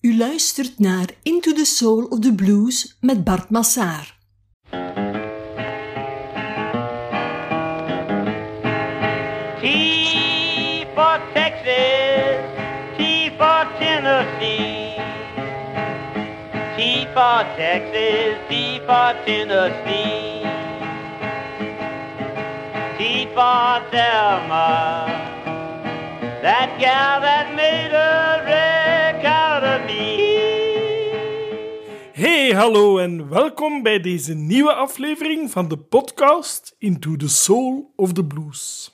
U luistert naar Into the Soul of the Blues met Bart Massaar. T for Texas, T for Tennessee. T for Texas, T for Tennessee. T for Thelma, that gal that made a hallo en welkom bij deze nieuwe aflevering van de podcast Into the Soul of the Blues.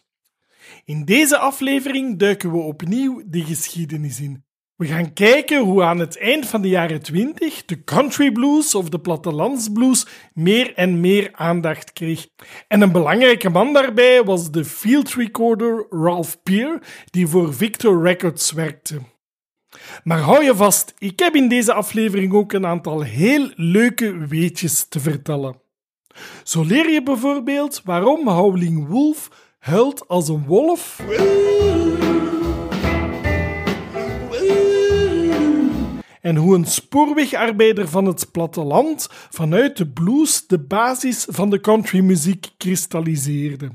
In deze aflevering duiken we opnieuw de geschiedenis in. We gaan kijken hoe aan het eind van de jaren 20 de country blues of de plattelandsblues meer en meer aandacht kreeg. En een belangrijke man daarbij was de field recorder Ralph Peer, die voor Victor Records werkte. Maar hou je vast, ik heb in deze aflevering ook een aantal heel leuke weetjes te vertellen. Zo leer je bijvoorbeeld waarom Howling Wolf huilt als een wolf. En hoe een spoorwegarbeider van het platteland vanuit de blues de basis van de countrymuziek kristalliseerde.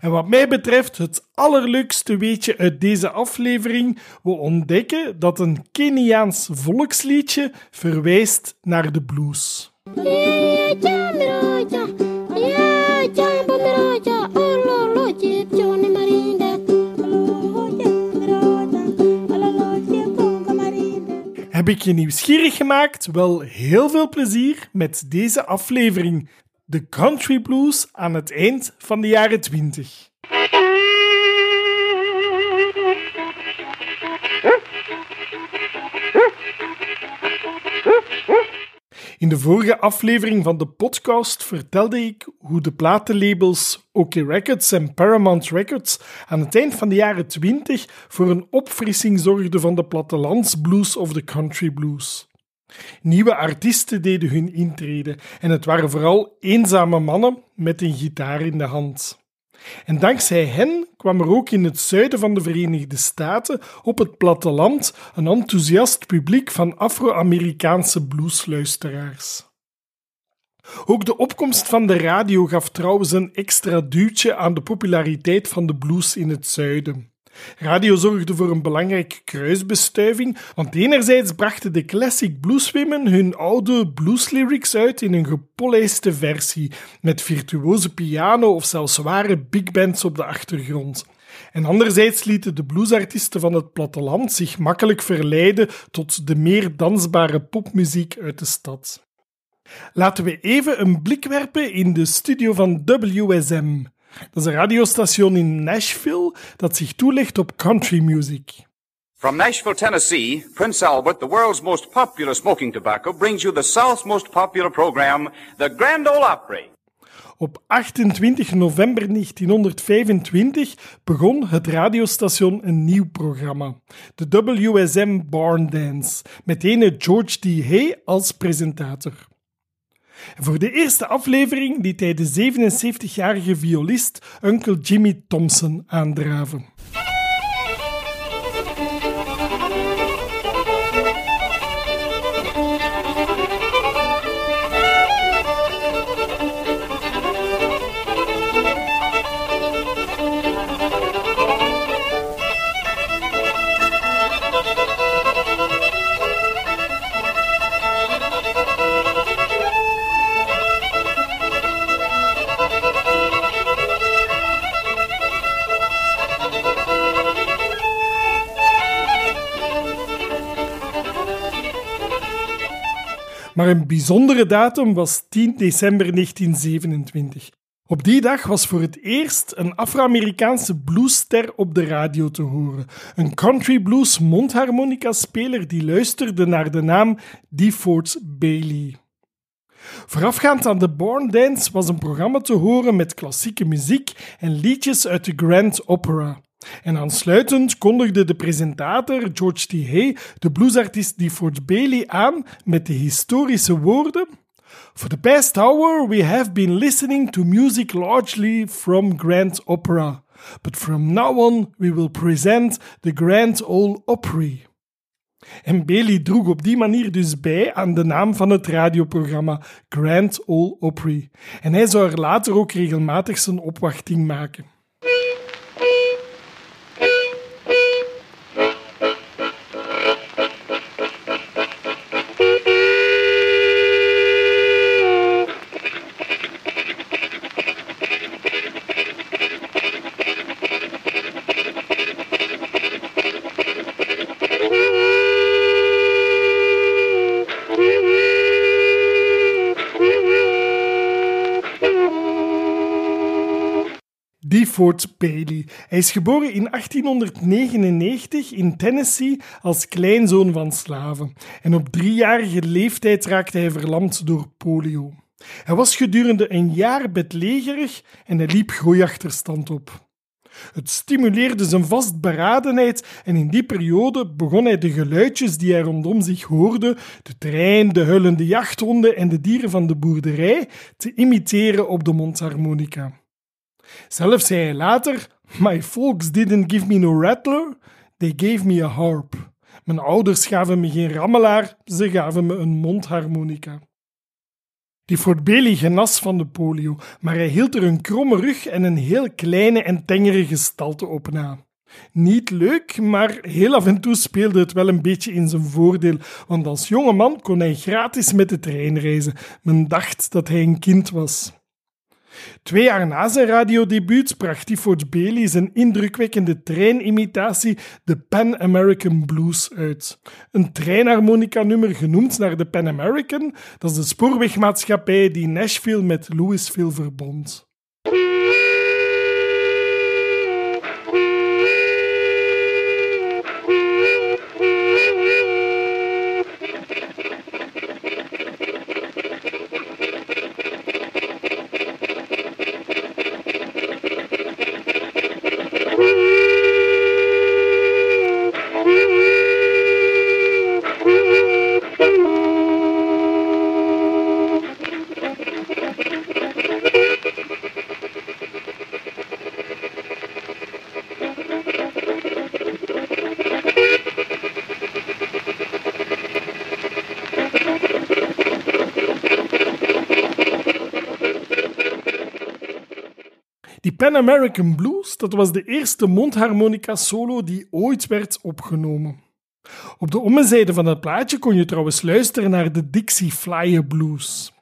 En wat mij betreft het allerleukste weetje uit deze aflevering, we ontdekken dat een Keniaans volksliedje verwijst naar de blues. Heb ik je nieuwsgierig gemaakt? Wel heel veel plezier met deze aflevering. De country blues aan het eind van de jaren 20. In de vorige aflevering van de podcast vertelde ik hoe de platenlabels OK Records en Paramount Records aan het eind van de jaren 20 voor een opfrissing zorgden van de plattelandsblues of de country blues. Nieuwe artiesten deden hun intrede en het waren vooral eenzame mannen met een gitaar in de hand. En dankzij hen kwam er ook in het zuiden van de Verenigde Staten op het platteland een enthousiast publiek van Afro-Amerikaanse bluesluisteraars. Ook de opkomst van de radio gaf trouwens een extra duwtje aan de populariteit van de blues in het zuiden. Radio zorgde voor een belangrijke kruisbestuiving, want enerzijds brachten de classic blueswomen hun oude blueslyrics uit in een gepolijste versie, met virtuose piano of zelfs zware big bands op de achtergrond. En anderzijds lieten de bluesartiesten van het platteland zich makkelijk verleiden tot de meer dansbare popmuziek uit de stad. Laten we even een blik werpen in de studio van WSM. Dat is een radiostation in Nashville dat zich toelegt op country music. From Nashville, Tennessee, Prince Albert, the world's most popular smoking tobacco, brings you the South's most popular program, the Grand Ole Opry. Op 28 november 1925 begon het radiostation een nieuw programma, de WSM Barn Dance, met ene George D. Hay als presentator. Voor de eerste aflevering liet hij de 77-jarige violist Uncle Jimmy Thompson aandraven. Maar een bijzondere datum was 10 december 1927. Op die dag was voor het eerst een Afro-Amerikaanse bluesster op de radio te horen. Een country blues mondharmonica-speler die luisterde naar de naam DeFord Bailey. Voorafgaand aan de Born Dance was een programma te horen met klassieke muziek en liedjes uit de Grand Opera. En aansluitend kondigde de presentator George T. Hay de bluesartiest DeFord Bailey aan met de historische woorden For the past hour we have been listening to music largely from Grand Opera. But from now on we will present the Grand Ole Opry. En Bailey droeg op die manier dus bij aan de naam van het radioprogramma Grand Ole Opry. En hij zou er later ook regelmatig zijn opwachting maken. Fort Bailey. Hij is geboren in 1899 in Tennessee als kleinzoon van slaven. En op driejarige leeftijd raakte hij verlamd door polio. Hij was gedurende een jaar bedlegerig en hij liep groeiachterstand op. Het stimuleerde zijn vastberadenheid en in die periode begon hij de geluidjes die hij rondom zich hoorde, de trein, de hullende jachthonden en de dieren van de boerderij, te imiteren op de mondharmonica. Zelf zei hij later: My folks didn't give me no rattler, they gave me a harp. Mijn ouders gaven me geen rammelaar, ze gaven me een mondharmonica. Die Fort Bailey genas van de polio, maar hij hield er een kromme rug en een heel kleine en tengere gestalte op na. Niet leuk, maar heel af en toe speelde het wel een beetje in zijn voordeel, want als jonge man kon hij gratis met de trein reizen. Men dacht dat hij een kind was. Twee jaar na zijn radiodebuut bracht Tifford Bailey zijn indrukwekkende treinimitatie de Pan American Blues uit. Een treinharmonica-nummer genoemd naar de Pan American, dat is de spoorwegmaatschappij die Nashville met Louisville verbond. American Blues, dat was de eerste mondharmonica solo die ooit werd opgenomen. Op de ommezijde van het plaatje kon je trouwens luisteren naar de Dixie Flyer Blues.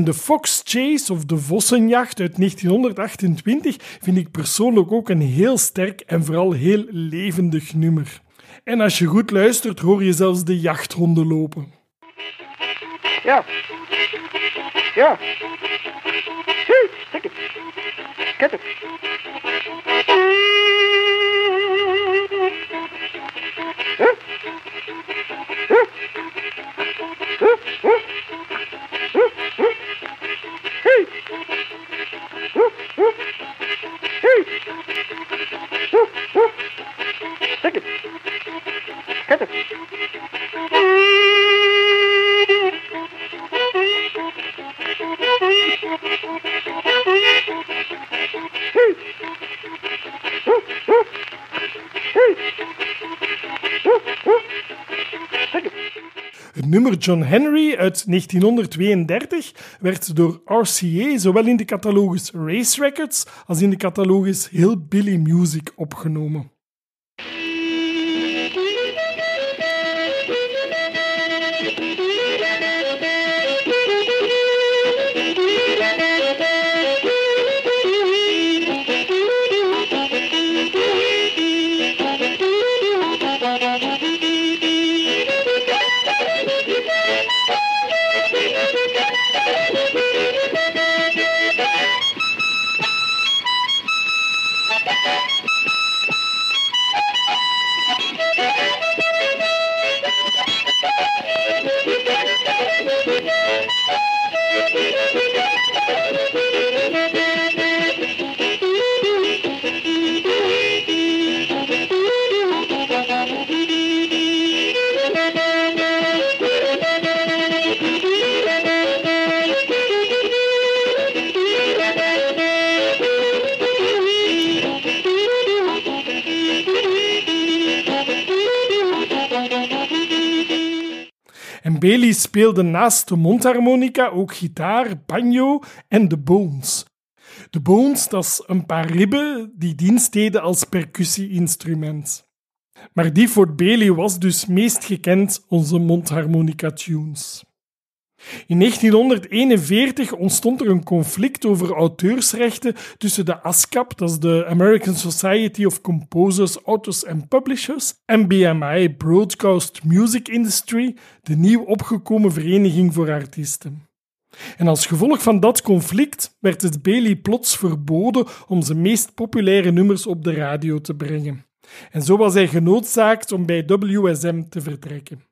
En de Fox Chase of de Vossenjacht uit 1928 vind ik persoonlijk ook een heel sterk en vooral heel levendig nummer. En als je goed luistert, hoor je zelfs de jachthonden lopen. Ja. Ja. Kijk het. Kijk het. John Henry uit 1932 werd door RCA zowel in de catalogus Race Records als in de catalogus Hillbilly Music opgenomen. Speelde naast de mondharmonica ook gitaar, banjo en de bones. De bones, dat is een paar ribben die dienst deden als percussie-instrument. Maar die voor Bailey was dus meest gekend onze mondharmonica-tunes. In 1941 ontstond er een conflict over auteursrechten tussen de ASCAP, dat is de American Society of Composers, Authors and Publishers, en BMI, Broadcast Music Industry, de nieuw opgekomen vereniging voor artiesten. En als gevolg van dat conflict werd het Bailey plots verboden om zijn meest populaire nummers op de radio te brengen. En zo was hij genoodzaakt om bij WSM te vertrekken.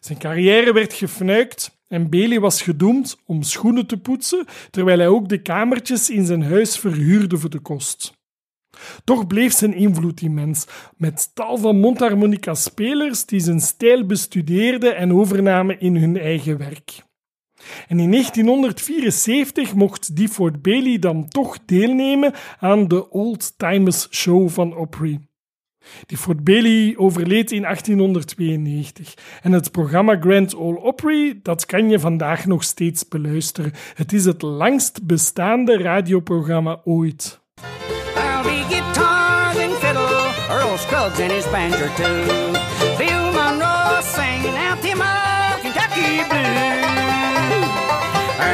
Zijn carrière werd gefnuikt en Bailey was gedoemd om schoenen te poetsen, terwijl hij ook de kamertjes in zijn huis verhuurde voor de kost. Toch bleef zijn invloed immens, met tal van mondharmonica-spelers die zijn stijl bestudeerden en overnamen in hun eigen werk. En in 1974 mocht Deford Bailey dan toch deelnemen aan de Old Timers Show van Opry. Die Fort Bailey overleed in 1892 en het programma Grand Ole Opry dat kan je vandaag nog steeds beluisteren. Het is het langst bestaande radioprogramma ooit.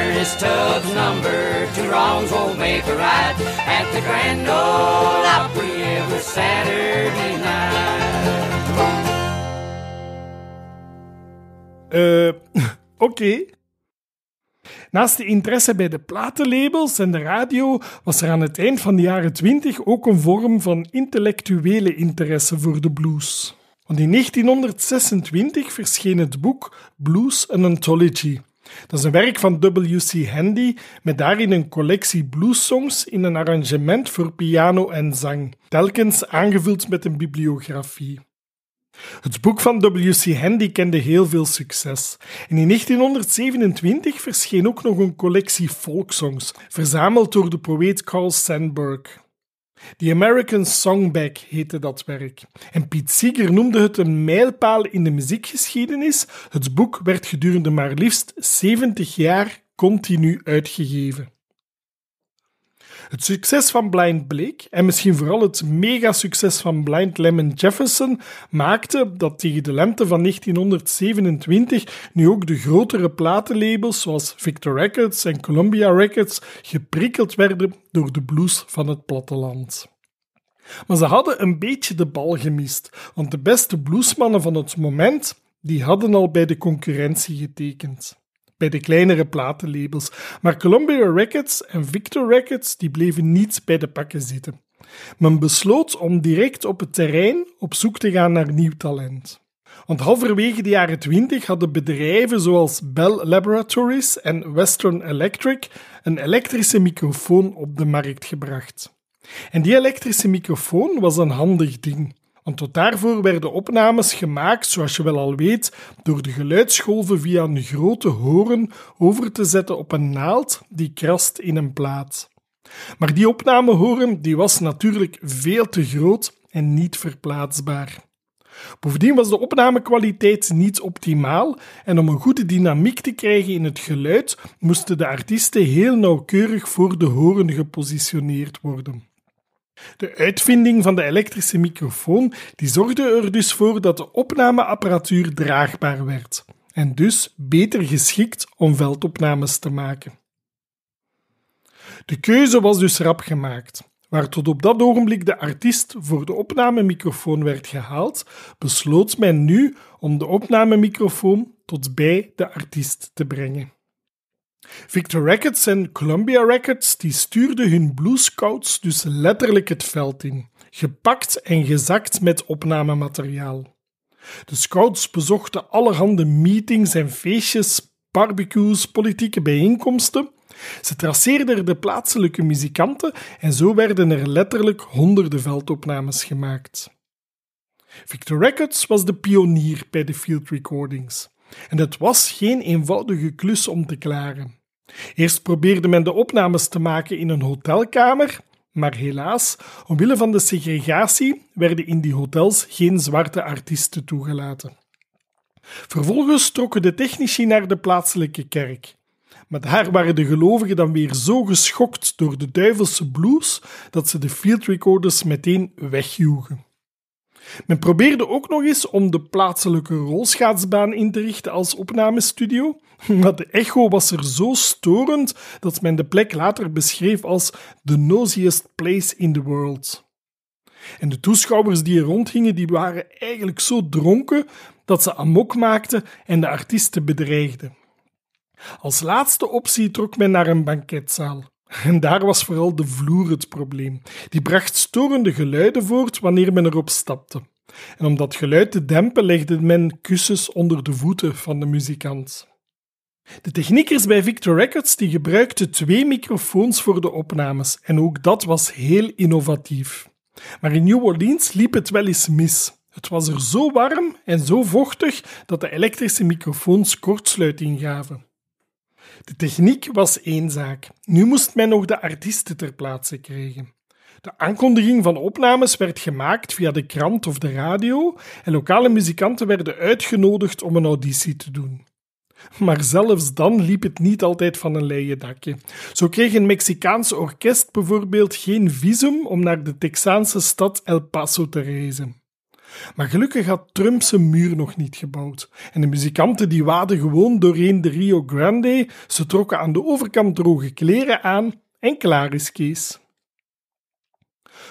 Ernest Tubbs number two wrongs won't make a right at the Grand Ole Opry every Saturday night. Eh, oké. Naast de interesse bij de platenlabels en de radio was er aan het eind van de jaren 20 ook een vorm van intellectuele interesse voor de blues. Want in 1926 verscheen het boek Blues An Anthology. Dat is een werk van W.C. Handy met daarin een collectie bluessongs in een arrangement voor piano en zang, telkens aangevuld met een bibliografie. Het boek van W.C. Handy kende heel veel succes. En in 1927 verscheen ook nog een collectie folksongs, verzameld door de poëet Carl Sandburg. The American Songbook heette dat werk. En Piet Seeger noemde het een mijlpaal in de muziekgeschiedenis. Het boek werd gedurende maar liefst 70 jaar continu uitgegeven. Het succes van Blind Blake en misschien vooral het mega-succes van Blind Lemon Jefferson maakte dat tegen de lente van 1927 nu ook de grotere platenlabels zoals Victor Records en Columbia Records geprikkeld werden door de blues van het platteland. Maar ze hadden een beetje de bal gemist, want de beste bluesmannen van het moment die hadden al bij de concurrentie getekend bij de kleinere platenlabels. Maar Columbia Records en Victor Records die bleven niet bij de pakken zitten. Men besloot om direct op het terrein op zoek te gaan naar nieuw talent. Want halverwege de jaren 20 hadden bedrijven zoals Bell Laboratories en Western Electric een elektrische microfoon op de markt gebracht. En die elektrische microfoon was een handig ding. Tot daarvoor werden opnames gemaakt, zoals je wel al weet, door de geluidsgolven via een grote horen over te zetten op een naald die krast in een plaat. Maar die opnamehoren die was natuurlijk veel te groot en niet verplaatsbaar. Bovendien was de opnamekwaliteit niet optimaal en om een goede dynamiek te krijgen in het geluid moesten de artiesten heel nauwkeurig voor de horen gepositioneerd worden. De uitvinding van de elektrische microfoon die zorgde er dus voor dat de opnameapparatuur draagbaar werd en dus beter geschikt om veldopnames te maken. De keuze was dus rap gemaakt. Waar tot op dat ogenblik de artiest voor de opnamemicrofoon werd gehaald, besloot men nu om de opnamemicrofoon tot bij de artiest te brengen. Victor Records en Columbia Records die stuurden hun blues scouts dus letterlijk het veld in, gepakt en gezakt met opnamemateriaal. De scouts bezochten allerhande meetings en feestjes, barbecues, politieke bijeenkomsten. Ze traceerden de plaatselijke muzikanten en zo werden er letterlijk honderden veldopnames gemaakt. Victor Records was de pionier bij de field recordings. En het was geen eenvoudige klus om te klaren. Eerst probeerde men de opnames te maken in een hotelkamer, maar helaas, omwille van de segregatie werden in die hotels geen zwarte artiesten toegelaten. Vervolgens trokken de technici naar de plaatselijke kerk. Maar daar waren de gelovigen dan weer zo geschokt door de duivelse blues dat ze de field recorders meteen wegjoegen. Men probeerde ook nog eens om de plaatselijke rolschaatsbaan in te richten als opnamestudio, maar de echo was er zo storend dat men de plek later beschreef als the noisiest place in the world. En de toeschouwers die er rondgingen, die waren eigenlijk zo dronken dat ze amok maakten en de artiesten bedreigden. Als laatste optie trok men naar een banketzaal. En daar was vooral de vloer het probleem. Die bracht storende geluiden voort wanneer men erop stapte. En om dat geluid te dempen legde men kussens onder de voeten van de muzikant. De techniekers bij Victor Records die gebruikten twee microfoons voor de opnames en ook dat was heel innovatief. Maar in New Orleans liep het wel eens mis. Het was er zo warm en zo vochtig dat de elektrische microfoons kortsluiting gaven. De techniek was één zaak. Nu moest men nog de artiesten ter plaatse krijgen. De aankondiging van opnames werd gemaakt via de krant of de radio en lokale muzikanten werden uitgenodigd om een auditie te doen. Maar zelfs dan liep het niet altijd van een leien dakje. Zo kreeg een Mexicaans orkest bijvoorbeeld geen visum om naar de Texaanse stad El Paso te reizen. Maar gelukkig had Trump zijn muur nog niet gebouwd. En de muzikanten die waden gewoon doorheen de Rio Grande, ze trokken aan de overkant droge kleren aan en klaar is Kees.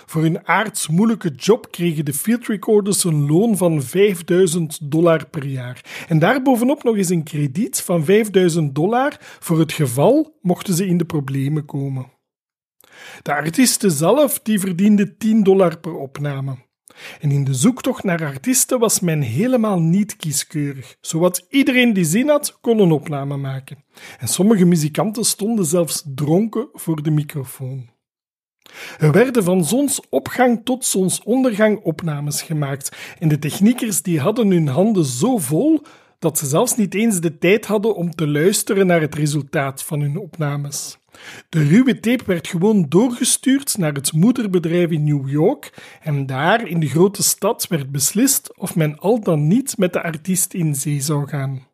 Voor hun aards moeilijke job kregen de field recorders een loon van 5000 dollar per jaar. En daarbovenop nog eens een krediet van 5000 dollar voor het geval mochten ze in de problemen komen. De artiesten zelf die verdienden 10 dollar per opname. En in de zoektocht naar artiesten was men helemaal niet kieskeurig. Zowat iedereen die zin had, kon een opname maken. En sommige muzikanten stonden zelfs dronken voor de microfoon. Er werden van zonsopgang tot zonsondergang opnames gemaakt en de techniekers die hadden hun handen zo vol dat ze zelfs niet eens de tijd hadden om te luisteren naar het resultaat van hun opnames. De ruwe tape werd gewoon doorgestuurd naar het moederbedrijf in New York en daar in de grote stad werd beslist of men al dan niet met de artiest in zee zou gaan.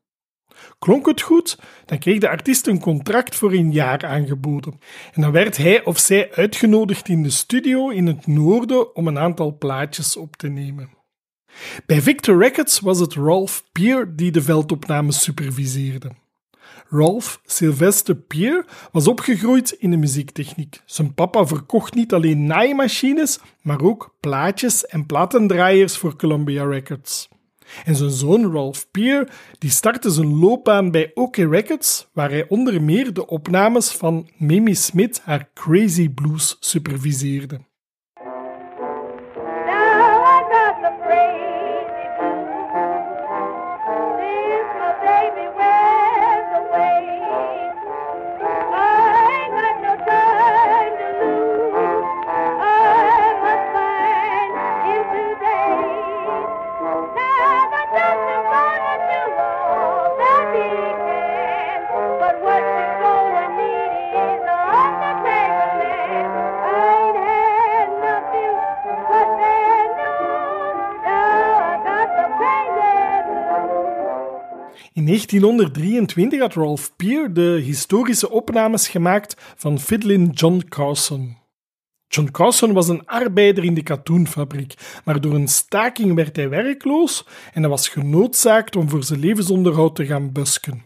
Klonk het goed, dan kreeg de artiest een contract voor een jaar aangeboden. En dan werd hij of zij uitgenodigd in de studio in het noorden om een aantal plaatjes op te nemen. Bij Victor Records was het Ralph Peer die de veldopnames superviseerde. Ralph Sylvester Peer was opgegroeid in de muziektechniek. Zijn papa verkocht niet alleen naaimachines, maar ook plaatjes en platendraaiers voor Columbia Records. En zijn zoon Ralph Peer die startte zijn loopbaan bij OK Records, waar hij onder meer de opnames van Mimi Smith haar Crazy Blues superviseerde. 1923 had Ralph Peer de historische opnames gemaakt van Fiddlin' John Carson. John Carson was een arbeider in de katoenfabriek, maar door een staking werd hij werkloos en hij was genoodzaakt om voor zijn levensonderhoud te gaan busken.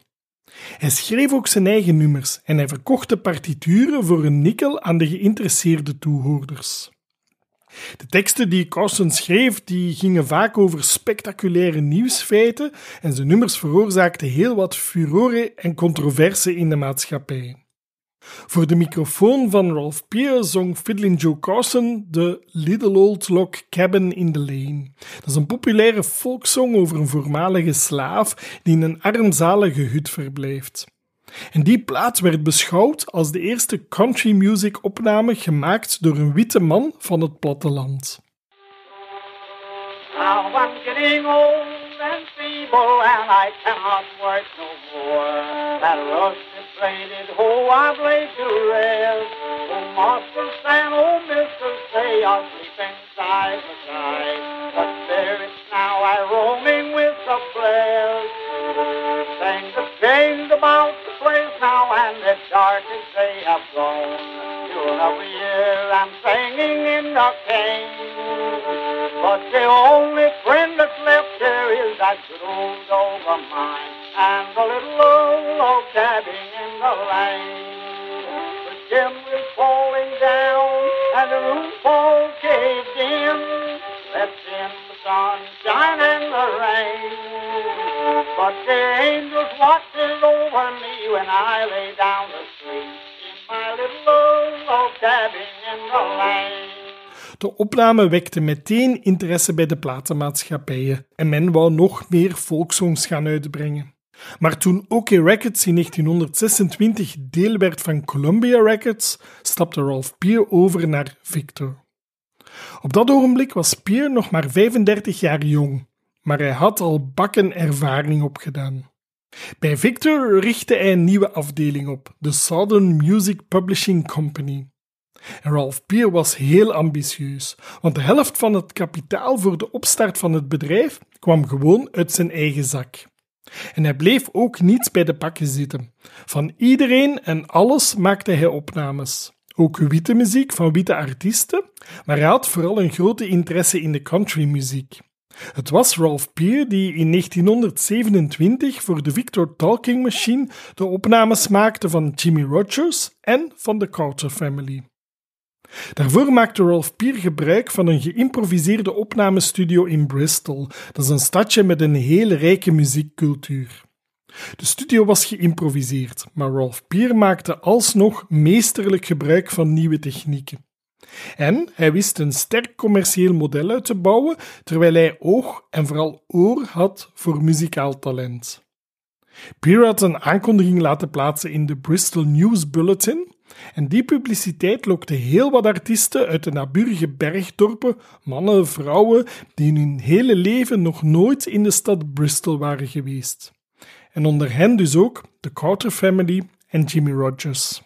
Hij schreef ook zijn eigen nummers en hij verkocht de partituren voor een nikkel aan de geïnteresseerde toehoorders. De teksten die Carson schreef, die gingen vaak over spectaculaire nieuwsfeiten en zijn nummers veroorzaakten heel wat furore en controverse in de maatschappij. Voor de microfoon van Ralph Peer zong Fiddlin' Joe Carson de Little Old Log Cabin in the Lane. Dat is een populaire folksong over een voormalige slaaf die in een armzalige hut verblijft. En die plaat werd beschouwd als de eerste country music opname gemaakt door een witte man van het platteland. Now I'm getting old and feeble and I cannot work no more. That rusted plated hoe I've laid to rest. Oh, Master Sam, oh, Mr. Say, I'll sleep inside the side. But there it's now I roaming with the blessed. singing in the cane. But the only friend that's left there is that good old dog of mine and the little old cabin in the lane. The chimney's falling down and the roof all caved in. Let's in the sunshine and the rain. But the angels watches over me when I lay down to sleep De opname wekte meteen interesse bij de platenmaatschappijen en men wou nog meer folksongs gaan uitbrengen. Maar toen OK Records in 1926 deel werd van Columbia Records, stapte Ralph Peer over naar Victor. Op dat ogenblik was Peer nog maar 35 jaar jong, maar hij had al bakken ervaring opgedaan. Bij Victor richtte hij een nieuwe afdeling op, de Southern Music Publishing Company. Ralph Peer was heel ambitieus, want de helft van het kapitaal voor de opstart van het bedrijf kwam gewoon uit zijn eigen zak. En hij bleef ook niet bij de pakken zitten. Van iedereen en alles maakte hij opnames. Ook witte muziek van witte artiesten, maar hij had vooral een grote interesse in de countrymuziek. Het was Ralph Peer die in 1927 voor de Victor Talking Machine de opnames maakte van Jimmy Rogers en van de Carter Family. Daarvoor maakte Ralph Peer gebruik van een geïmproviseerde opnamestudio in Bristol. Dat is een stadje met een hele rijke muziekcultuur. De studio was geïmproviseerd, maar Ralph Peer maakte alsnog meesterlijk gebruik van nieuwe technieken. En hij wist een sterk commercieel model uit te bouwen, terwijl hij oog en vooral oor had voor muzikaal talent. Peer had een aankondiging laten plaatsen in de Bristol News Bulletin, en die publiciteit lokte heel wat artiesten uit de naburige bergdorpen, mannen, vrouwen, die in hun hele leven nog nooit in de stad Bristol waren geweest. En onder hen dus ook de Carter Family en Jimmy Rogers.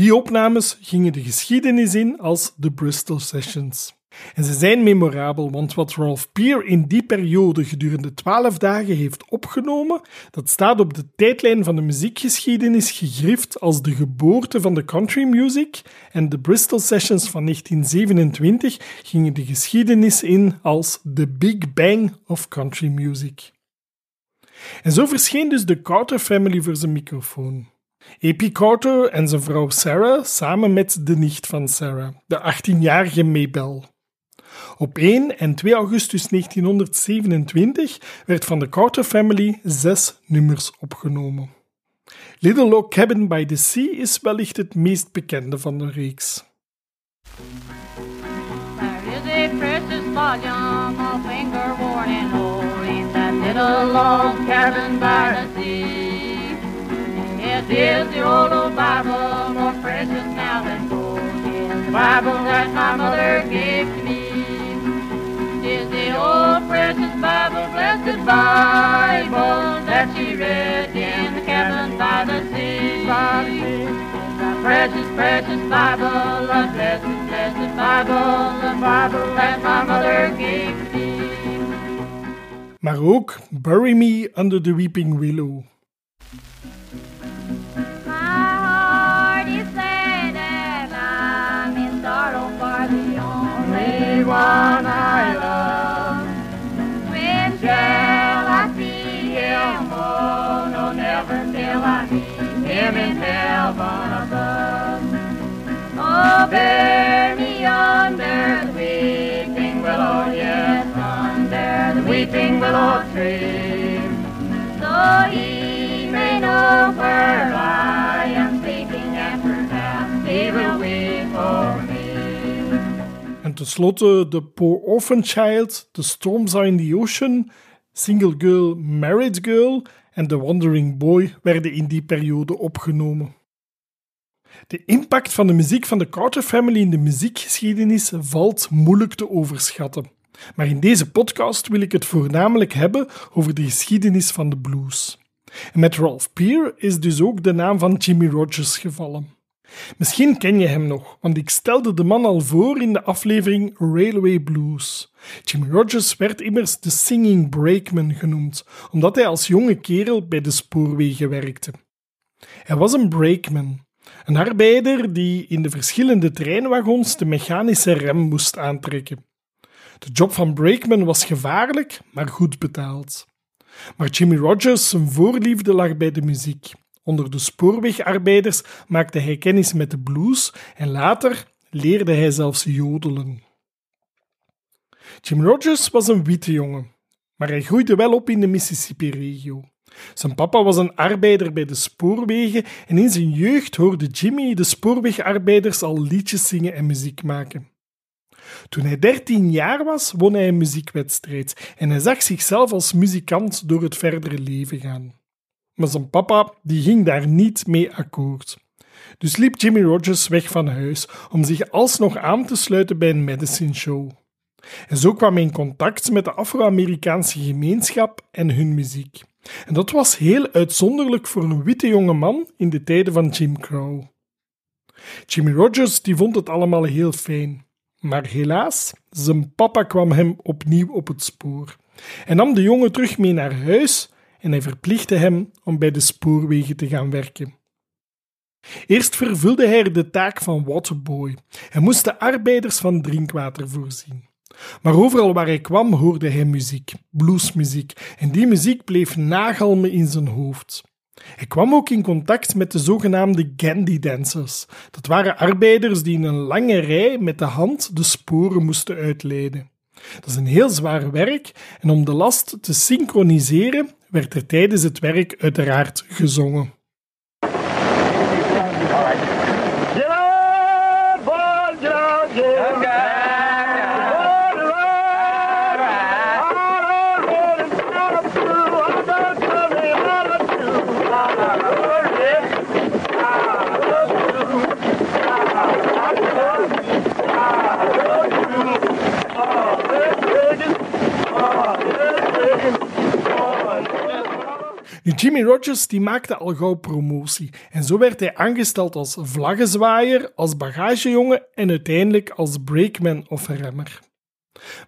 Die opnames gingen de geschiedenis in als de Bristol Sessions. En ze zijn memorabel, want wat Ralph Peer in die periode gedurende twaalf dagen heeft opgenomen, dat staat op de tijdlijn van de muziekgeschiedenis gegrift als de geboorte van de country music en de Bristol Sessions van 1927 gingen de geschiedenis in als The Big Bang of Country Music. En zo verscheen dus de Carter Family voor zijn microfoon. A.P. Carter en zijn vrouw Sarah samen met de nicht van Sarah, de 18-jarige Maybelle. Op 1 en 2 augustus 1927 werd van de Carter Family zes nummers opgenomen. Little Log Cabin by the Sea is wellicht het meest bekende van de reeks. There is a is the old, old Bible, more precious now than gold. It's the Bible that my mother gave to me. Is the old precious Bible, blessed Bible that she read in the cabin by the sea. By the sea. Precious, precious Bible, the blessed, blessed Bible, the Bible that my mother gave me. Maar ook Bury Me Under the Weeping Willow. One I love. When shall I see him? Oh, no, never till I meet him in heaven above. Oh, bear me under the weeping willow, yes, under the weeping willow tree so he may know where I am sleeping and perhaps he will weep for me. En tenslotte The Poor Orphan Child, The Storms Are in the Ocean, Single Girl, Married Girl en The Wandering Boy werden in die periode opgenomen. De impact van de muziek van de Carter Family in de muziekgeschiedenis valt moeilijk te overschatten. Maar in deze podcast wil ik het voornamelijk hebben over de geschiedenis van de blues. En met Ralph Peer is dus ook de naam van Jimmy Rogers gevallen. Misschien ken je hem nog, want ik stelde de man al voor in de aflevering Railway Blues. Jimmy Rogers werd immers de Singing Brakeman genoemd, omdat hij als jonge kerel bij de spoorwegen werkte. Hij was een brakeman, Een arbeider die in de verschillende treinwagons de mechanische rem moest aantrekken. De job van brakeman was gevaarlijk, maar goed betaald. Maar Jimmy Rogers, zijn voorliefde lag bij de muziek. Onder de spoorwegarbeiders maakte hij kennis met de blues en later leerde hij zelfs jodelen. Jim Rogers was een witte jongen, maar hij groeide wel op in de Mississippi-regio. Zijn papa was een arbeider bij de spoorwegen en in zijn jeugd hoorde Jimmy de spoorwegarbeiders al liedjes zingen en muziek maken. Toen hij 13 jaar was, won hij een muziekwedstrijd en hij zag zichzelf als muzikant door het verdere leven gaan. Maar zijn papa die ging daar niet mee akkoord. Dus liep Jimmy Rogers weg van huis om zich alsnog aan te sluiten bij een medicine show. En zo kwam hij in contact met de Afro-Amerikaanse gemeenschap en hun muziek. En dat was heel uitzonderlijk voor een witte jonge man in de tijden van Jim Crow. Jimmy Rogers die vond het allemaal heel fijn. Maar helaas, zijn papa kwam hem opnieuw op het spoor en nam de jongen terug mee naar huis en hij verplichtte hem om bij de spoorwegen te gaan werken. Eerst vervulde hij de taak van waterboy. Hij moest de arbeiders van drinkwater voorzien. Maar overal waar hij kwam hoorde hij muziek, bluesmuziek, en die muziek bleef nagalmen in zijn hoofd. Hij kwam ook in contact met de zogenaamde Gandhi Dancers. Dat waren arbeiders die in een lange rij met de hand de sporen moesten uitleiden. Dat is een heel zwaar werk en om de last te synchroniseren werd er tijdens het werk uiteraard gezongen. Jimmy Rogers die maakte al gauw promotie en zo werd hij aangesteld als vlaggenzwaaier, als bagagejongen en uiteindelijk als brakeman of remmer.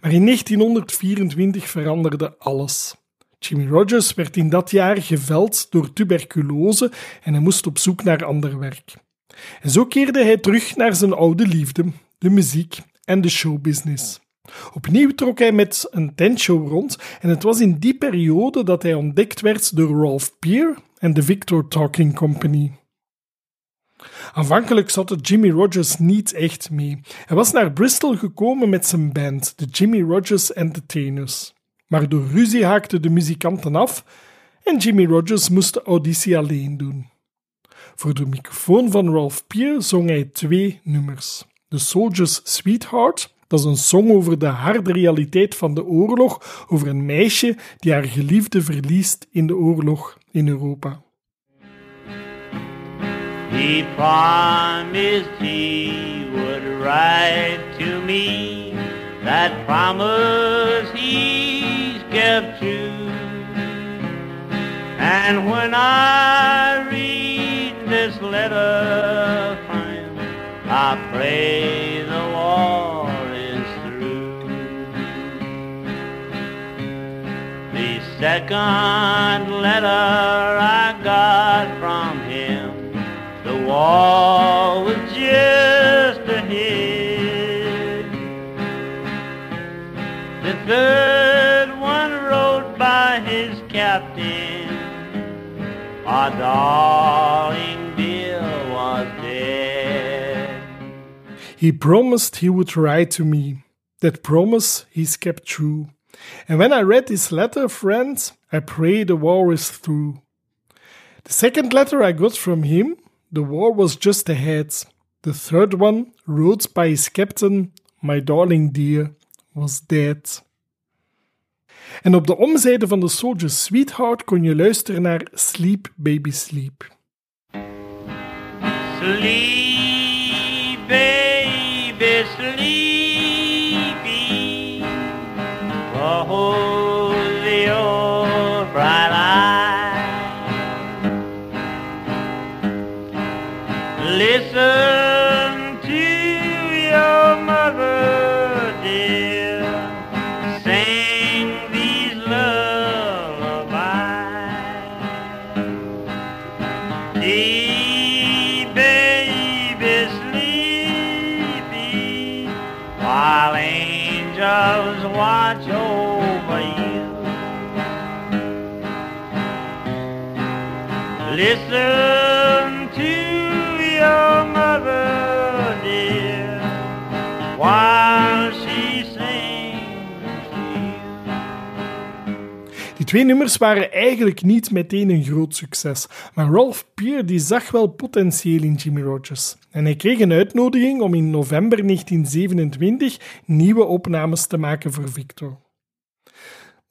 Maar in 1924 veranderde alles. Jimmy Rogers werd in dat jaar geveld door tuberculose en hij moest op zoek naar ander werk. En zo keerde hij terug naar zijn oude liefde, de muziek en de showbusiness. Opnieuw trok hij met een tentshow rond en het was in die periode dat hij ontdekt werd door Ralph Peer en de Victor Talking Company. Aanvankelijk zat het Jimmy Rogers niet echt mee. Hij was naar Bristol gekomen met zijn band, de Jimmy Rogers Entertainers. Maar door ruzie haakten de muzikanten af en Jimmy Rogers moest de auditie alleen doen. Voor de microfoon van Ralph Peer zong hij twee nummers: The Soldier's Sweetheart dat is een song over de harde realiteit van de oorlog, over een meisje die haar geliefde verliest in de oorlog in Europa. He promised he would write to me. That promise he's kept true. And when I read this letter, I pray second letter I got from him, the wall was just ahead. The third one wrote by his captain, our darling Bill was dead. He promised he would write to me. That promise he's kept true. And when I read this letter, friends, I pray the war is through. The second letter I got from him, the war was just ahead. The third one, wrote by his captain, my darling dear, was dead. En op de omzijde van de Soldier's Sweetheart kon je luisteren naar Sleep Baby Sleep. Sleep, Listen to your mother, dear, while she sings. Die twee nummers waren eigenlijk niet meteen een groot succes, maar Ralph Peer die zag wel potentieel in Jimmy Rogers. En hij kreeg een uitnodiging om in november 1927 nieuwe opnames te maken voor Victor.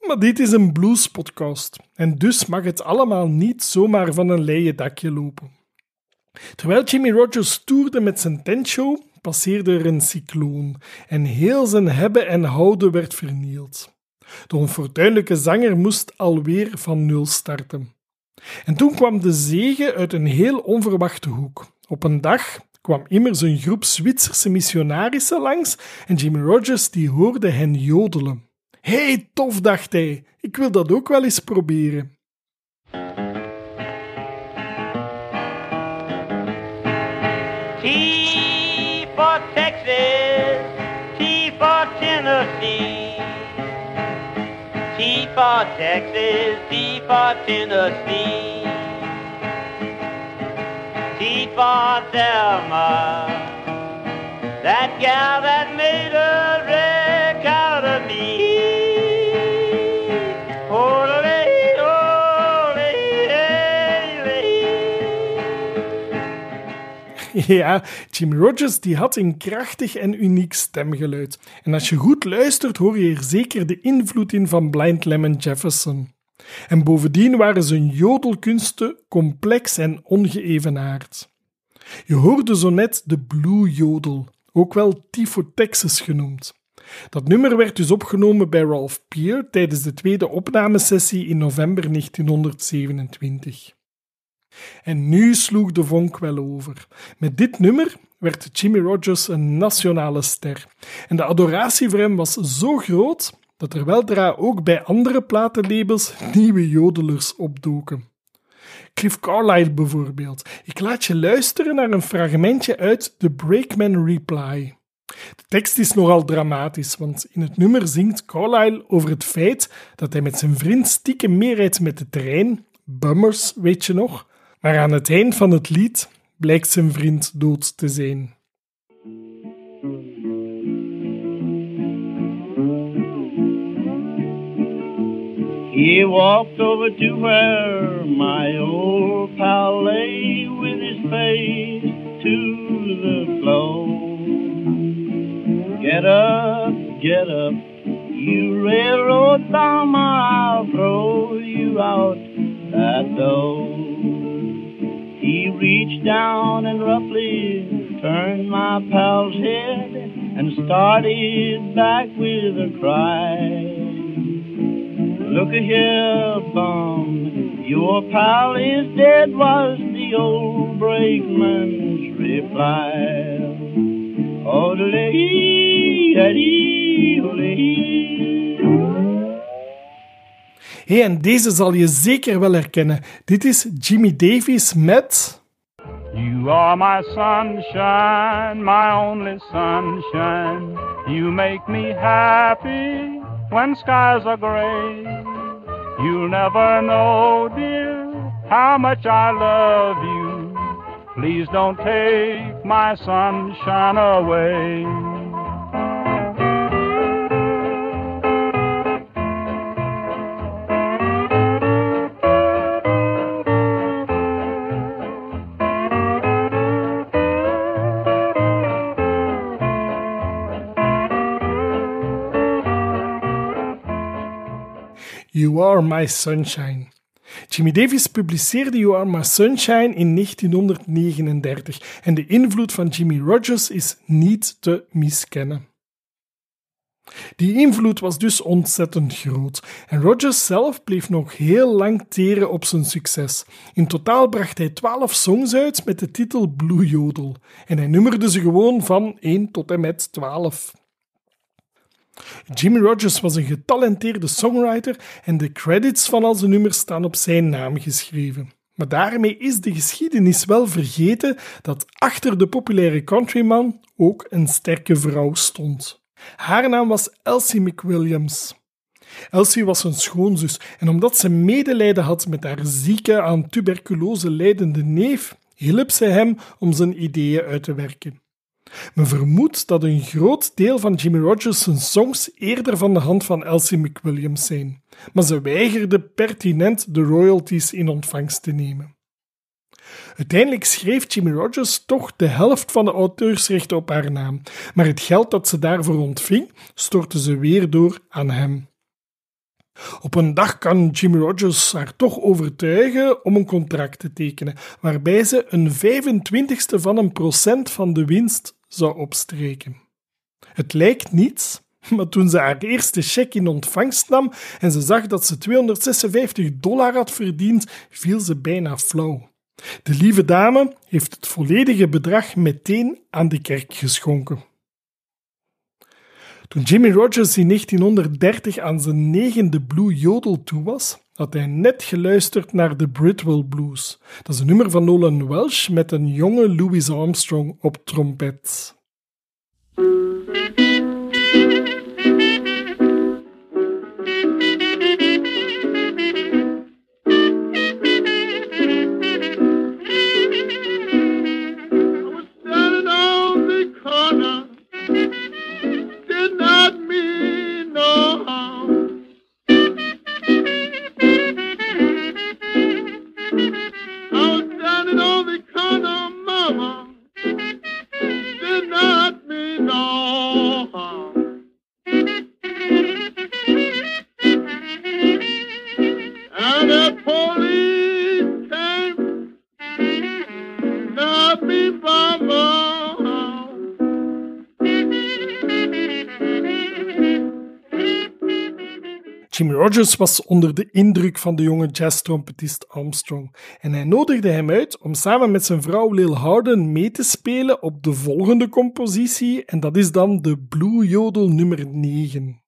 Maar dit is een bluespodcast en dus mag het allemaal niet zomaar van een leien dakje lopen. Terwijl Jimmy Rogers toerde met zijn tentshow, passeerde er een cycloon en heel zijn hebben en houden werd vernield. De onfortuinlijke zanger moest alweer van nul starten. En toen kwam de zegen uit een heel onverwachte hoek. Op een dag kwam immers een groep Zwitserse missionarissen langs en Jimmy Rogers die hoorde hen jodelen. Hey, tof, dacht hij. Ik wil dat ook wel eens proberen. T for Texas, T for Tennessee. T for Texas, T for Tennessee. T for Thelma, that gal that made a Ja, Jimmy Rogers die had een krachtig en uniek stemgeluid. En als je goed luistert, hoor je er zeker de invloed in van Blind Lemon Jefferson. En bovendien waren zijn jodelkunsten complex en ongeëvenaard. Je hoorde zo net de Blue Jodel, ook wel Tifo Texas genoemd. Dat nummer werd dus opgenomen bij Ralph Peer tijdens de tweede opnamesessie in november 1927. En nu sloeg de vonk wel over. Met dit nummer werd Jimmy Rogers een nationale ster. En de adoratie voor hem was zo groot dat er weldra ook bij andere platenlabels nieuwe jodelers opdoken. Cliff Carlyle bijvoorbeeld. Ik laat je luisteren naar een fragmentje uit The Breakman Reply. De tekst is nogal dramatisch, want in het nummer zingt Carlyle over het feit dat hij met zijn vriend stiekem meerijdt met de trein, Bummers, weet je nog, maar aan het eind van het lied blijkt zijn vriend dood te zijn. He walked over to where my old pal lay with his face to the floor. Get up, get up, started back with a cry. Look here, bum, your pal is dead, was the old brakeman's reply. Odelee, adee, odelee. Hey, en deze zal je zeker wel herkennen. Dit is Jimmy Davies met. You are my sunshine, my only sunshine. You make me happy when skies are gray. You'll never know, dear, how much I love you. Please don't take my sunshine away. You Are My Sunshine. Jimmy Davis publiceerde You Are My Sunshine in 1939 en de invloed van Jimmy Rogers is niet te miskennen. Die invloed was dus ontzettend groot en Rogers zelf bleef nog heel lang teren op zijn succes. In totaal bracht hij 12 songs uit met de titel Blue Jodel en hij nummerde ze gewoon van 1 tot en met 12. Jimmy Rogers was een getalenteerde songwriter en de credits van al zijn nummers staan op zijn naam geschreven. Maar daarmee is de geschiedenis wel vergeten dat achter de populaire countryman ook een sterke vrouw stond. Haar naam was Elsie McWilliams. Elsie was een schoonzus en omdat ze medelijden had met haar zieke, aan tuberculose lijdende neef, hielp ze hem om zijn ideeën uit te werken. Men vermoedt dat een groot deel van Jimmy Rogers' songs eerder van de hand van Elsie McWilliams zijn, maar ze weigerde pertinent de royalties in ontvangst te nemen. Uiteindelijk schreef Jimmy Rogers toch de helft van de auteursrechten op haar naam, maar het geld dat ze daarvoor ontving, stortte ze weer door aan hem. Op een dag kan Jimmy Rogers haar toch overtuigen om een contract te tekenen, waarbij ze een 25ste van een procent van de winst zou opstreken. Het lijkt niets, maar toen ze haar eerste cheque in ontvangst nam en ze zag dat ze 256 dollar had verdiend, viel ze bijna flauw. De lieve dame heeft het volledige bedrag meteen aan de kerk geschonken. Toen Jimmy Rogers in 1930 aan zijn negende Blue Yodel toe was, had hij net geluisterd naar de Britwell Blues. Dat is een nummer van Nolan Welsh met een jonge Louis Armstrong op trompet. House. Jimmy Rogers was onder de indruk van de jonge jazztrompetist Armstrong en hij nodigde hem uit om samen met zijn vrouw Lil Howden mee te spelen op de volgende compositie en dat is dan de Blue Yodel nummer 9.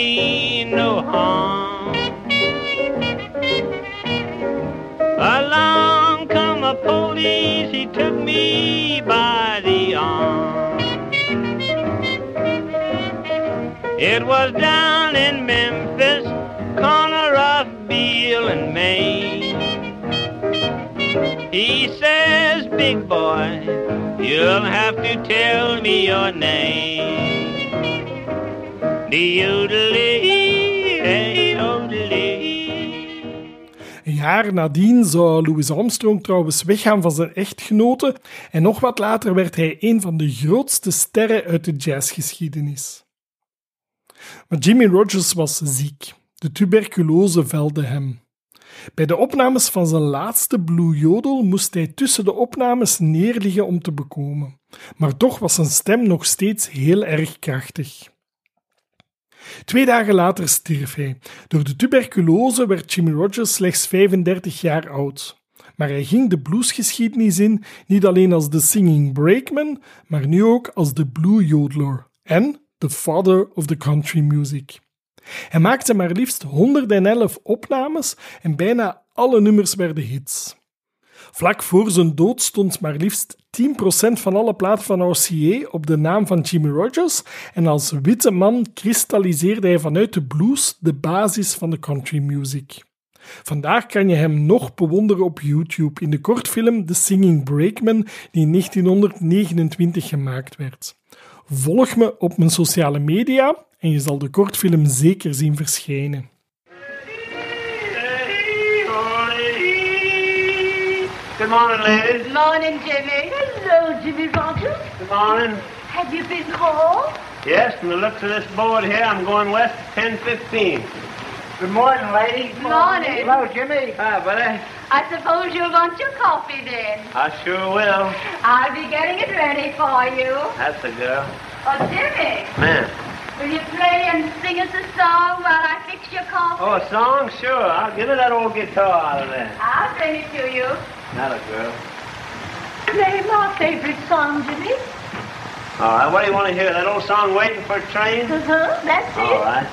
Mean no harm. Along come a police, he took me by the arm. It was down in Memphis, corner of Beale and Main. He says, big boy, you'll have to tell me your name. Een jaar nadien zou Louis Armstrong trouwens weggaan van zijn echtgenote en nog wat later werd hij een van de grootste sterren uit de jazzgeschiedenis. Maar Jimmy Rogers was ziek. De tuberculose velde hem. Bij de opnames van zijn laatste Blue Yodel moest hij tussen de opnames neerliggen om te bekomen. Maar toch was zijn stem nog steeds heel erg krachtig. Twee dagen later stierf hij. Door de tuberculose werd Jimmy Rogers slechts 35 jaar oud. Maar hij ging de bluesgeschiedenis in, niet alleen als de singing brakeman, maar nu ook als de blue yodeler en the father of the country music. Hij maakte maar liefst 111 opnames en bijna alle nummers werden hits. Vlak voor zijn dood stond maar liefst 10% van alle platen van RCA op de naam van Jimmy Rogers en als witte man kristalliseerde hij vanuit de blues de basis van de country music. Vandaag kan je hem nog bewonderen op YouTube in de kortfilm The Singing Brakeman die in 1929 gemaakt werd. Volg me op mijn sociale media en je zal de kortfilm zeker zien verschijnen. Good morning, ladies. Good morning, Jimmy. Hello, Jimmy Rogers. Good morning. Have you been home? Yes, from the looks of this board here, I'm going west at 1015. Good morning, ladies. Good morning. Hello, Jimmy. Hi, buddy. I suppose you'll want your coffee then. I sure will. I'll be getting it ready for you. That's a girl. Oh, Jimmy, Man. will you play and sing us a song while I fix your coffee? Oh, a song? Sure. I'll give her that old guitar out of there. I'll bring it to you. Not a girl. Play my favorite song, Jimmy. All right, what do you want to hear? That old song, Waiting for a Train? Uh-huh, that's it. All right.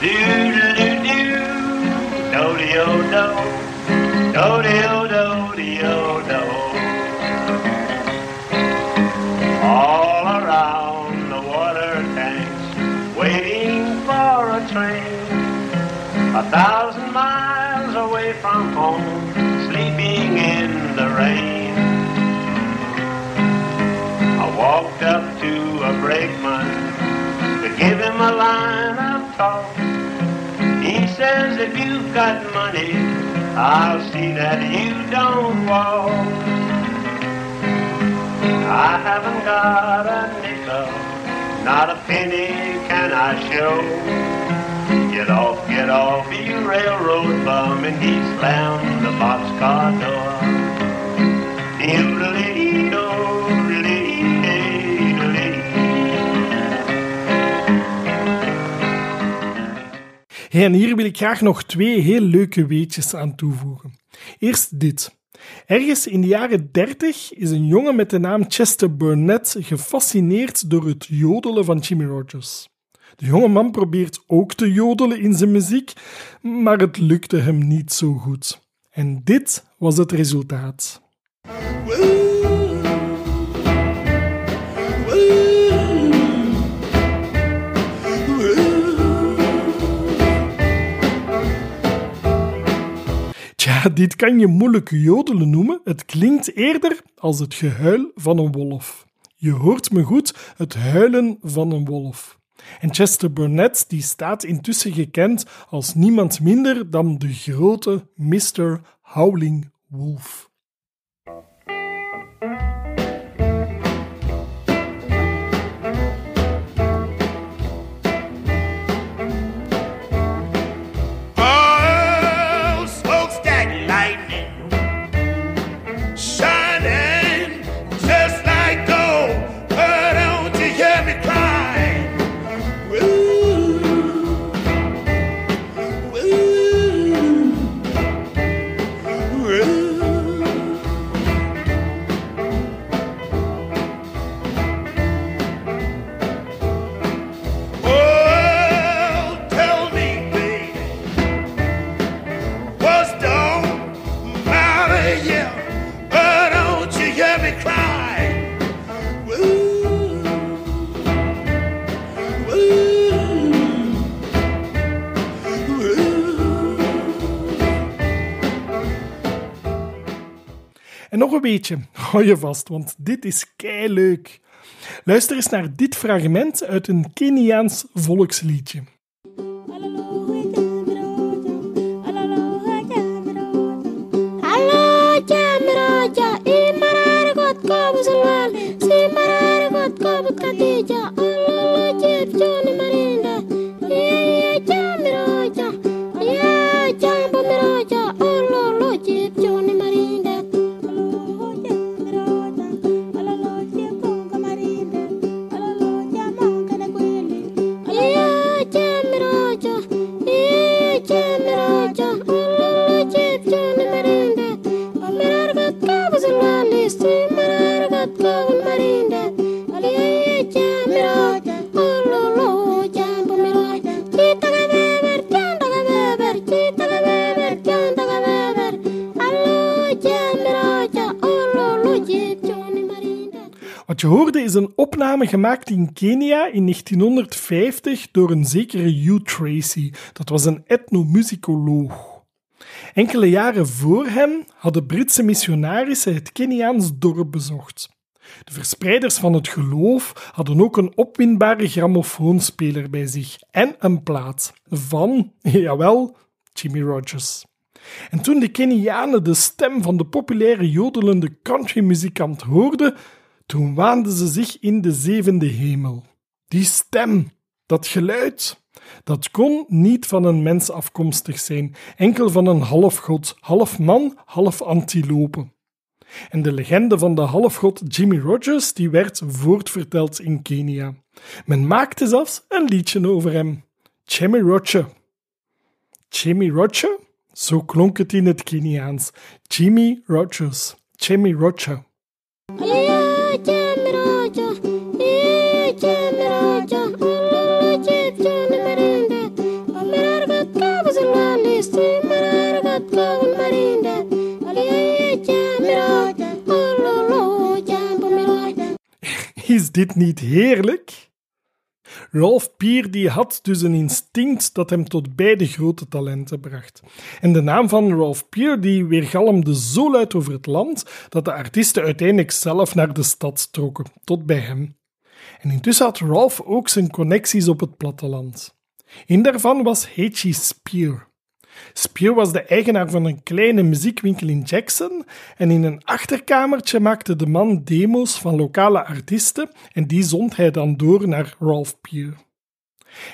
Do-do-do-do, do-do-do, thousand miles away from home, sleeping in the rain. I walked up to a brakeman to give him a line of talk. He says if you've got money, I'll see that you don't walk. I haven't got a nickel, not a penny can I show. Get off, get off, you railroad bum, and he slammed the boxcar door. Hey, en hier wil ik graag nog twee heel leuke weetjes aan toevoegen. Eerst dit. Ergens in de jaren 30 is een jongen met de naam Chester Burnett gefascineerd door het jodelen van Jimmy Rogers. De jonge man probeert ook te jodelen in zijn muziek, maar het lukte hem niet zo goed. En dit was het resultaat. Tja, dit kan je moeilijk jodelen noemen. Het klinkt eerder als het gehuil van een wolf. Je hoort me goed, het huilen van een wolf. En Chester Burnett die staat intussen gekend als niemand minder dan de grote Mr. Howling Wolf. En nog een beetje, hou je vast, want dit is leuk. Luister eens naar dit fragment uit een Keniaans volksliedje. Wat je hoorde is een opname gemaakt in Kenia in 1950 door een zekere Hugh Tracy. Dat was een etnomusicoloog. Enkele jaren voor hem hadden Britse missionarissen het Keniaans dorp bezocht. De verspreiders van het geloof hadden ook een opwindbare grammofoonspeler bij zich en een plaat van, jawel, Jimmy Rogers. En toen de Kenianen de stem van de populaire jodelende countrymuzikant hoorden, toen waanden ze zich in de zevende hemel. Die stem, dat geluid, dat kon niet van een mens afkomstig zijn, enkel van een halfgod, half man, half antilope. En de legende van de halfgod Jimmy Rogers die werd voortverteld in Kenia. Men maakte zelfs een liedje over hem. Jimmy Roger. Jimmy Roger? Zo klonk het in het Keniaans. Jimmy Rogers. Jimmy Roger. Is dit niet heerlijk? Ralph Peer die had dus een instinct dat hem tot beide grote talenten bracht. En de naam van Ralph Peer die weergalmde zo luid over het land dat de artiesten uiteindelijk zelf naar de stad trokken, tot bij hem. En intussen had Ralph ook zijn connecties op het platteland. Een daarvan was H.G. Spear. Spear was de eigenaar van een kleine muziekwinkel in Jackson en in een achterkamertje maakte de man demo's van lokale artiesten en die zond hij dan door naar Ralph Peer.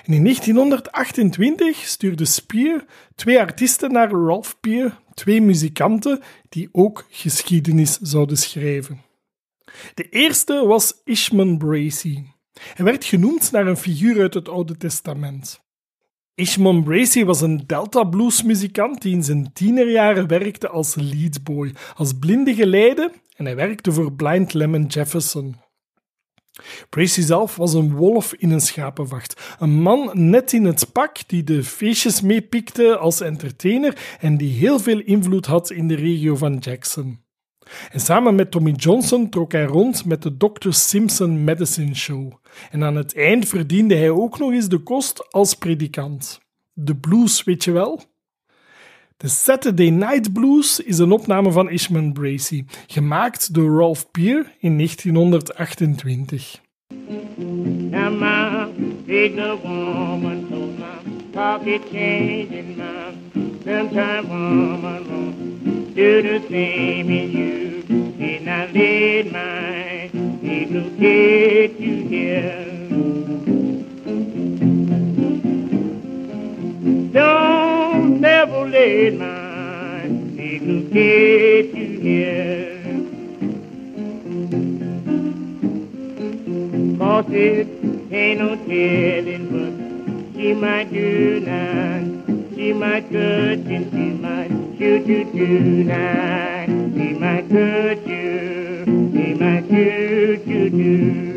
En in 1928 stuurde Spear twee artiesten naar Ralph Peer, twee muzikanten die ook geschiedenis zouden schrijven. De eerste was Ishman Bracy. Hij werd genoemd naar een figuur uit het Oude Testament. Ishmael Bracy was een Delta blues muzikant die in zijn tienerjaren werkte als leadboy, als blinde geleide en hij werkte voor Blind Lemon Jefferson. Bracy zelf was een wolf in een schapenvacht, een man net in het pak die de feestjes meepikte als entertainer en die heel veel invloed had in de regio van Jackson. En samen met Tommy Johnson trok hij rond met de Dr. Simpson Medicine Show. En aan het eind verdiende hij ook nog eens de kost als predikant. De blues, weet je wel? De Saturday Night Blues is een opname van Ishman Bracy, gemaakt door Ralph Peer in 1928. Now my big woman told my pocket change in my sometime woman won't do the same you. My people get you here. Don't never let my people get you here. Cause it ain't no telling what she might do now. She might cut and she might shoot you tonight. She might cut you, she might shoot you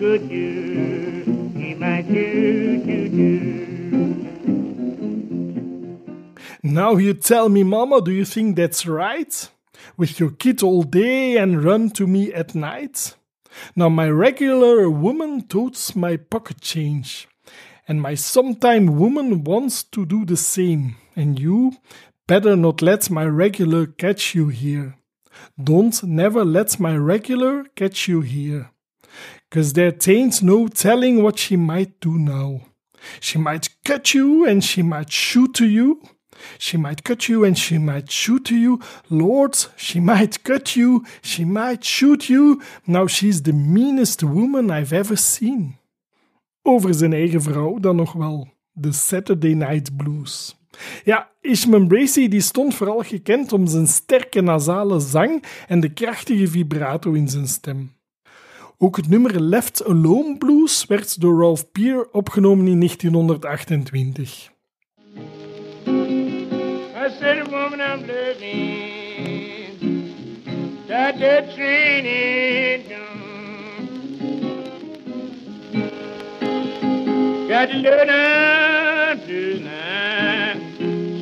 cut you, shoot you too. Now you tell me, Mama, do you think that's right? With your kid all day and run to me at night? Now my regular woman totes my pocket change, and my sometime woman wants to do the same, and you better not let my regular catch you here. Don't never let my regular catch you here. Cause there ain't no telling what she might do now. She might cut you and she might shoot to you. She might cut you and she might shoot to you. Lord, she might cut you, she might shoot you. Now she's the meanest woman I've ever seen. Over zijn eigen vrouw dan nog wel. De Saturday Night Blues. Ja, Ishman Bracy die stond vooral gekend om zijn sterke nasale zang en de krachtige vibrato in zijn stem. Ook het nummer Left Alone Blues werd door Ralph Peer opgenomen in 1928. I said, the woman I'm that training done. Got to learn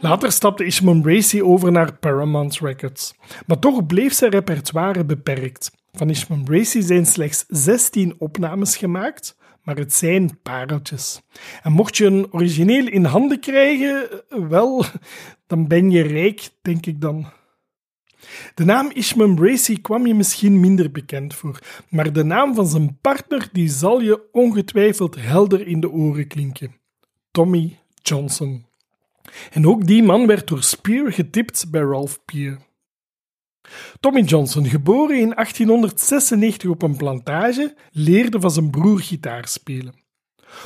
Later stapte Ishmael Bracy over naar Paramount Records, maar toch bleef zijn repertoire beperkt. Van Ishmael Bracy zijn slechts 16 opnames gemaakt, maar het zijn pareltjes. En mocht je een origineel in handen krijgen, wel, dan ben je rijk, denk ik dan. De naam Ishmael Bracy kwam je misschien minder bekend voor, maar de naam van zijn partner die zal je ongetwijfeld helder in de oren klinken. Tommy Johnson. En ook die man werd door Spear getipt bij Ralph Peer. Tommy Johnson, geboren in 1896 op een plantage, leerde van zijn broer gitaar spelen.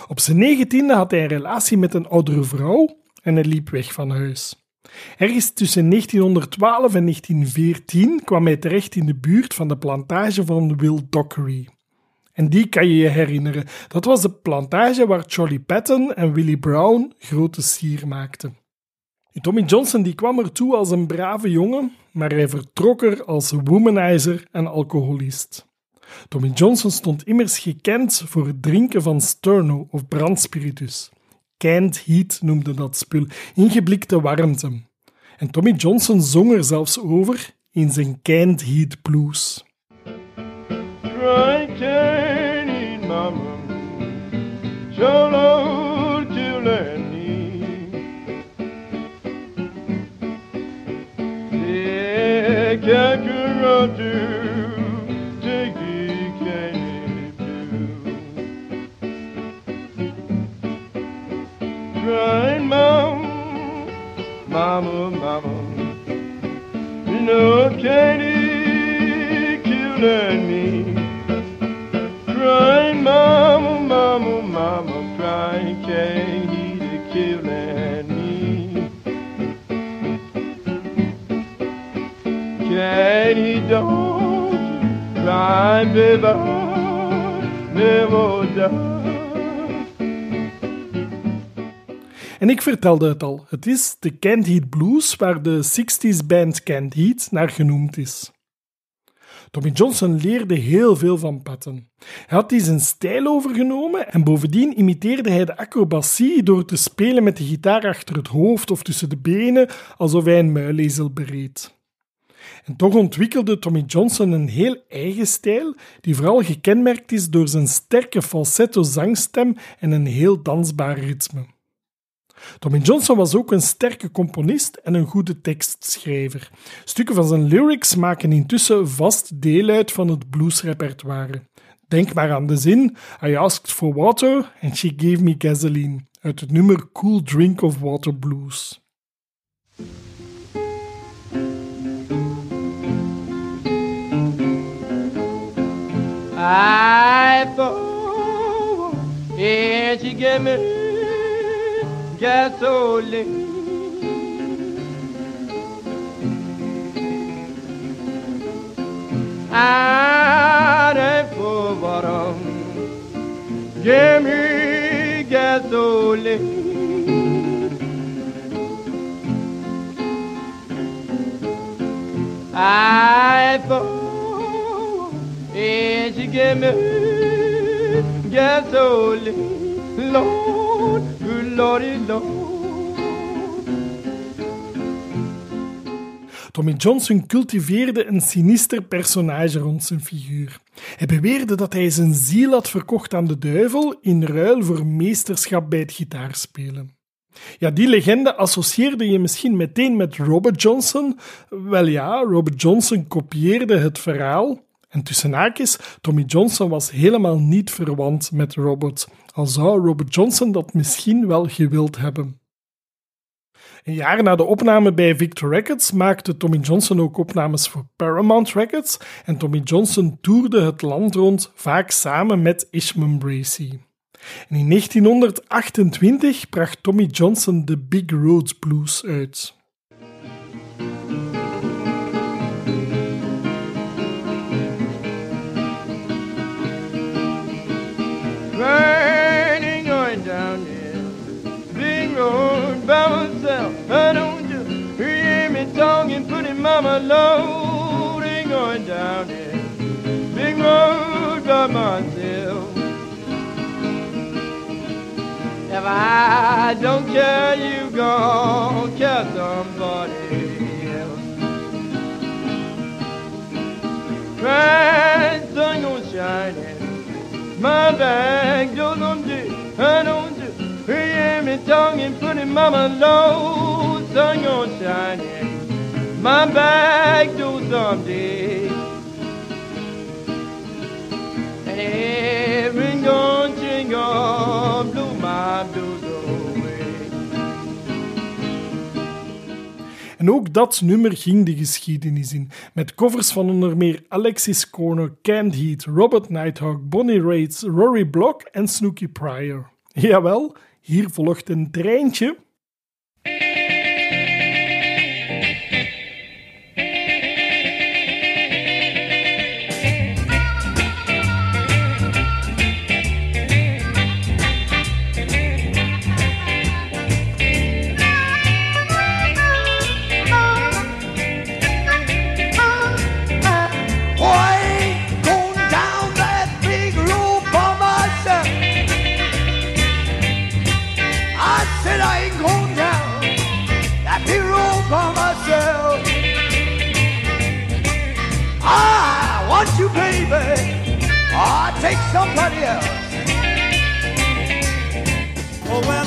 Op zijn negentiende had hij een relatie met een oudere vrouw en hij liep weg van huis. Ergens tussen 1912 en 1914 kwam hij terecht in de buurt van de plantage van Will Dockery. En die kan je je herinneren. Dat was de plantage waar Charlie Patton en Willie Brown grote sier maakten. Tommy Johnson die kwam ertoe als een brave jongen, maar hij vertrok er als womanizer en alcoholist. Tommy Johnson stond immers gekend voor het drinken van sterno of brandspiritus. Canned heat noemde dat spul, ingeblikte warmte. En Tommy Johnson zong er zelfs over in zijn Canned Heat Blues. Mama, mama, you know candy killing me. Crying, mama, mama, mama, crying, it killing me. Can't he don't cry, baby, never die. En ik vertelde het al, het is de Canned Heat Blues waar de 60s band Canned Heat naar genoemd is. Tommy Johnson leerde heel veel van Patton. Hij had die zijn stijl overgenomen en bovendien imiteerde hij de acrobatie door te spelen met de gitaar achter het hoofd of tussen de benen, alsof hij een muilezel bereed. En toch ontwikkelde Tommy Johnson een heel eigen stijl, die vooral gekenmerkt is door zijn sterke falsetto zangstem en een heel dansbaar ritme. Tommy Johnson was ook een sterke componist en een goede tekstschrijver. Stukken van zijn lyrics maken intussen vast deel uit van het bluesrepertoire. Denk maar aan de zin I asked for water and she gave me gasoline uit het nummer Cool Drink of Water Blues. I thought, and she gave me gasoline. I drank for water, give me gasoline. I thought, and she gave Lordy, Lord. Tommy Johnson cultiveerde een sinister personage rond zijn figuur. Hij beweerde dat hij zijn ziel had verkocht aan de duivel in ruil voor meesterschap bij het gitaarspelen. Ja, die legende associeerde je misschien meteen met Robert Johnson. Wel ja, Robert Johnson kopieerde het verhaal. En tussen haakjes, Tommy Johnson was helemaal niet verwant met Robert, al zou Robert Johnson dat misschien wel gewild hebben. Een jaar na de opname bij Victor Records maakte Tommy Johnson ook opnames voor Paramount Records en Tommy Johnson toerde het land rond, vaak samen met Ishmael Bracy. En in 1928 bracht Tommy Johnson de Big Roads Blues uit. come a loading on down it. Big road by myself. If I don't care, you gon' care somebody else. Bright sun gon' shine in my back door someday. I don't do. Hear me talking, putting mama low. Sun gon' shine. my back door someday. And every gone jingle blew my blues En ook dat nummer ging de geschiedenis in, met covers van onder meer Alexis Corner, Canned Heat, Robert Nighthawk, Bonnie Raids, Rory Block en Snooky Pryor. Jawel, hier volgt een treintje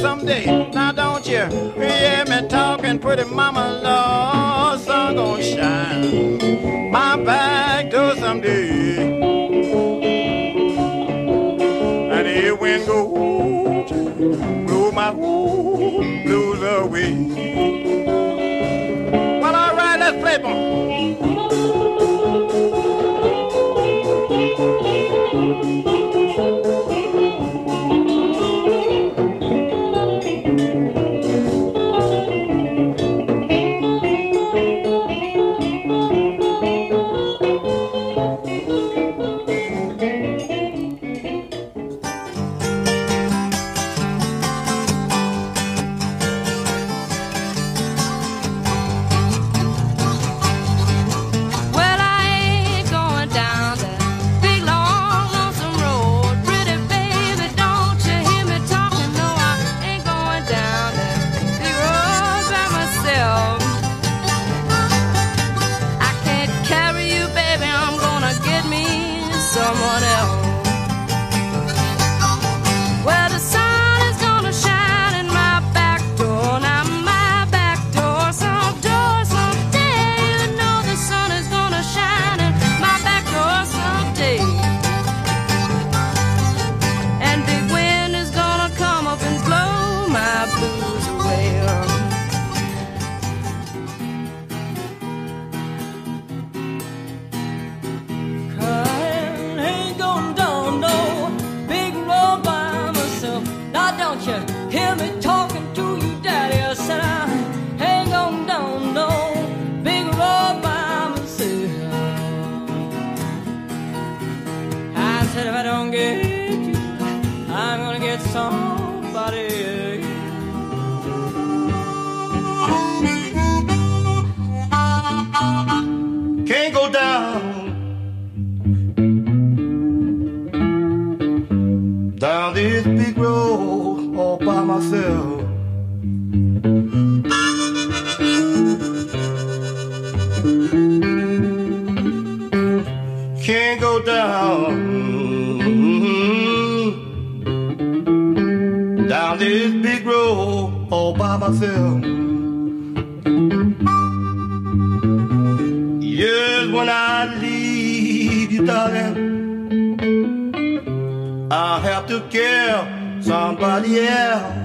someday. Now don't you hear me talking, pretty mama, Lord, sun gonna shine. My back door someday. said, if I don't get you, I'm gonna get somebody. myself. Yes, when I leave you, darling, I'll have to care somebody else.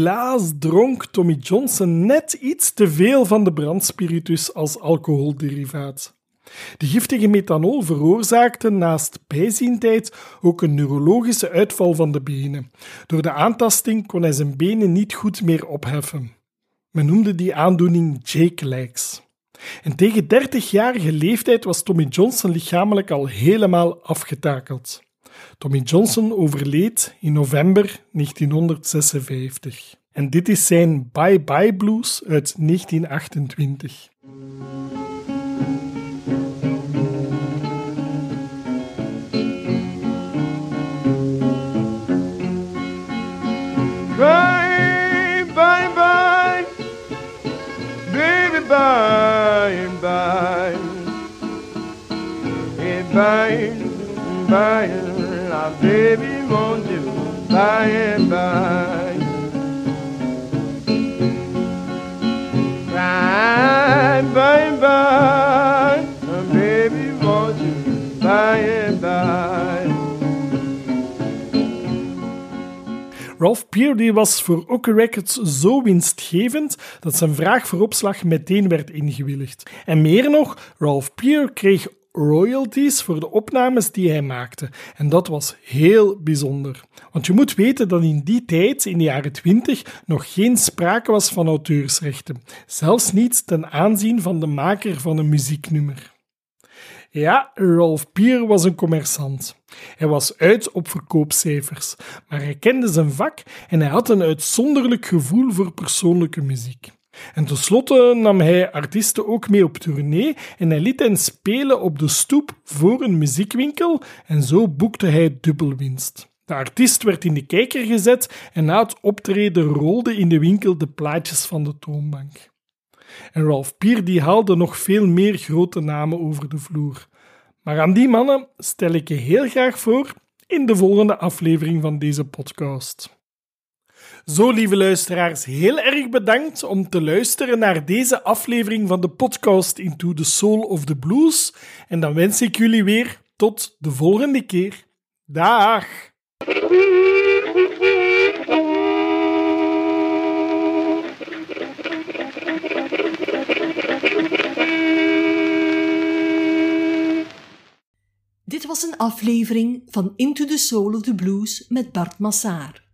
Helaas dronk Tommy Johnson net iets te veel van de brandspiritus als alcoholderivaat. De giftige methanol veroorzaakte naast bijziendheid ook een neurologische uitval van de benen. Door de aantasting kon hij zijn benen niet goed meer opheffen. Men noemde die aandoening Jake legs. En tegen 30-jarige leeftijd was Tommy Johnson lichamelijk al helemaal afgetakeld. Tommy Johnson overleed in november 1956. En dit is zijn Bye Bye Blues uit 1928. Bye, bye, bye, baby, bye, bye. Bye, bye, now, baby, won't you bye, bye? Bye, bye, baby, won't you bye, bye? Ralph Peary was voor Oke Records zo winstgevend dat zijn vraag voor opslag meteen werd ingewilligd. En meer nog, Ralph Peer kreeg royalties voor de opnames die hij maakte. En dat was heel bijzonder. Want je moet weten dat in die tijd, in de jaren 20, nog geen sprake was van auteursrechten. Zelfs niet ten aanzien van de maker van een muzieknummer. Ja, Ralph Peer was een commerçant. Hij was uit op verkoopcijfers, maar hij kende zijn vak en hij had een uitzonderlijk gevoel voor persoonlijke muziek. En tenslotte nam hij artiesten ook mee op tournee en hij liet hen spelen op de stoep voor een muziekwinkel en zo boekte hij dubbel winst. De artiest werd in de kijker gezet en na het optreden rolden in de winkel de plaatjes van de toonbank. En Ralph Peer die haalde nog veel meer grote namen over de vloer. Maar aan die mannen stel ik je heel graag voor in de volgende aflevering van deze podcast. Zo, lieve luisteraars, heel erg bedankt om te luisteren naar deze aflevering van de podcast Into the Soul of the Blues. En dan wens ik jullie weer tot de volgende keer. Dag! Dit was een aflevering van Into the Soul of the Blues met Bart Massaar.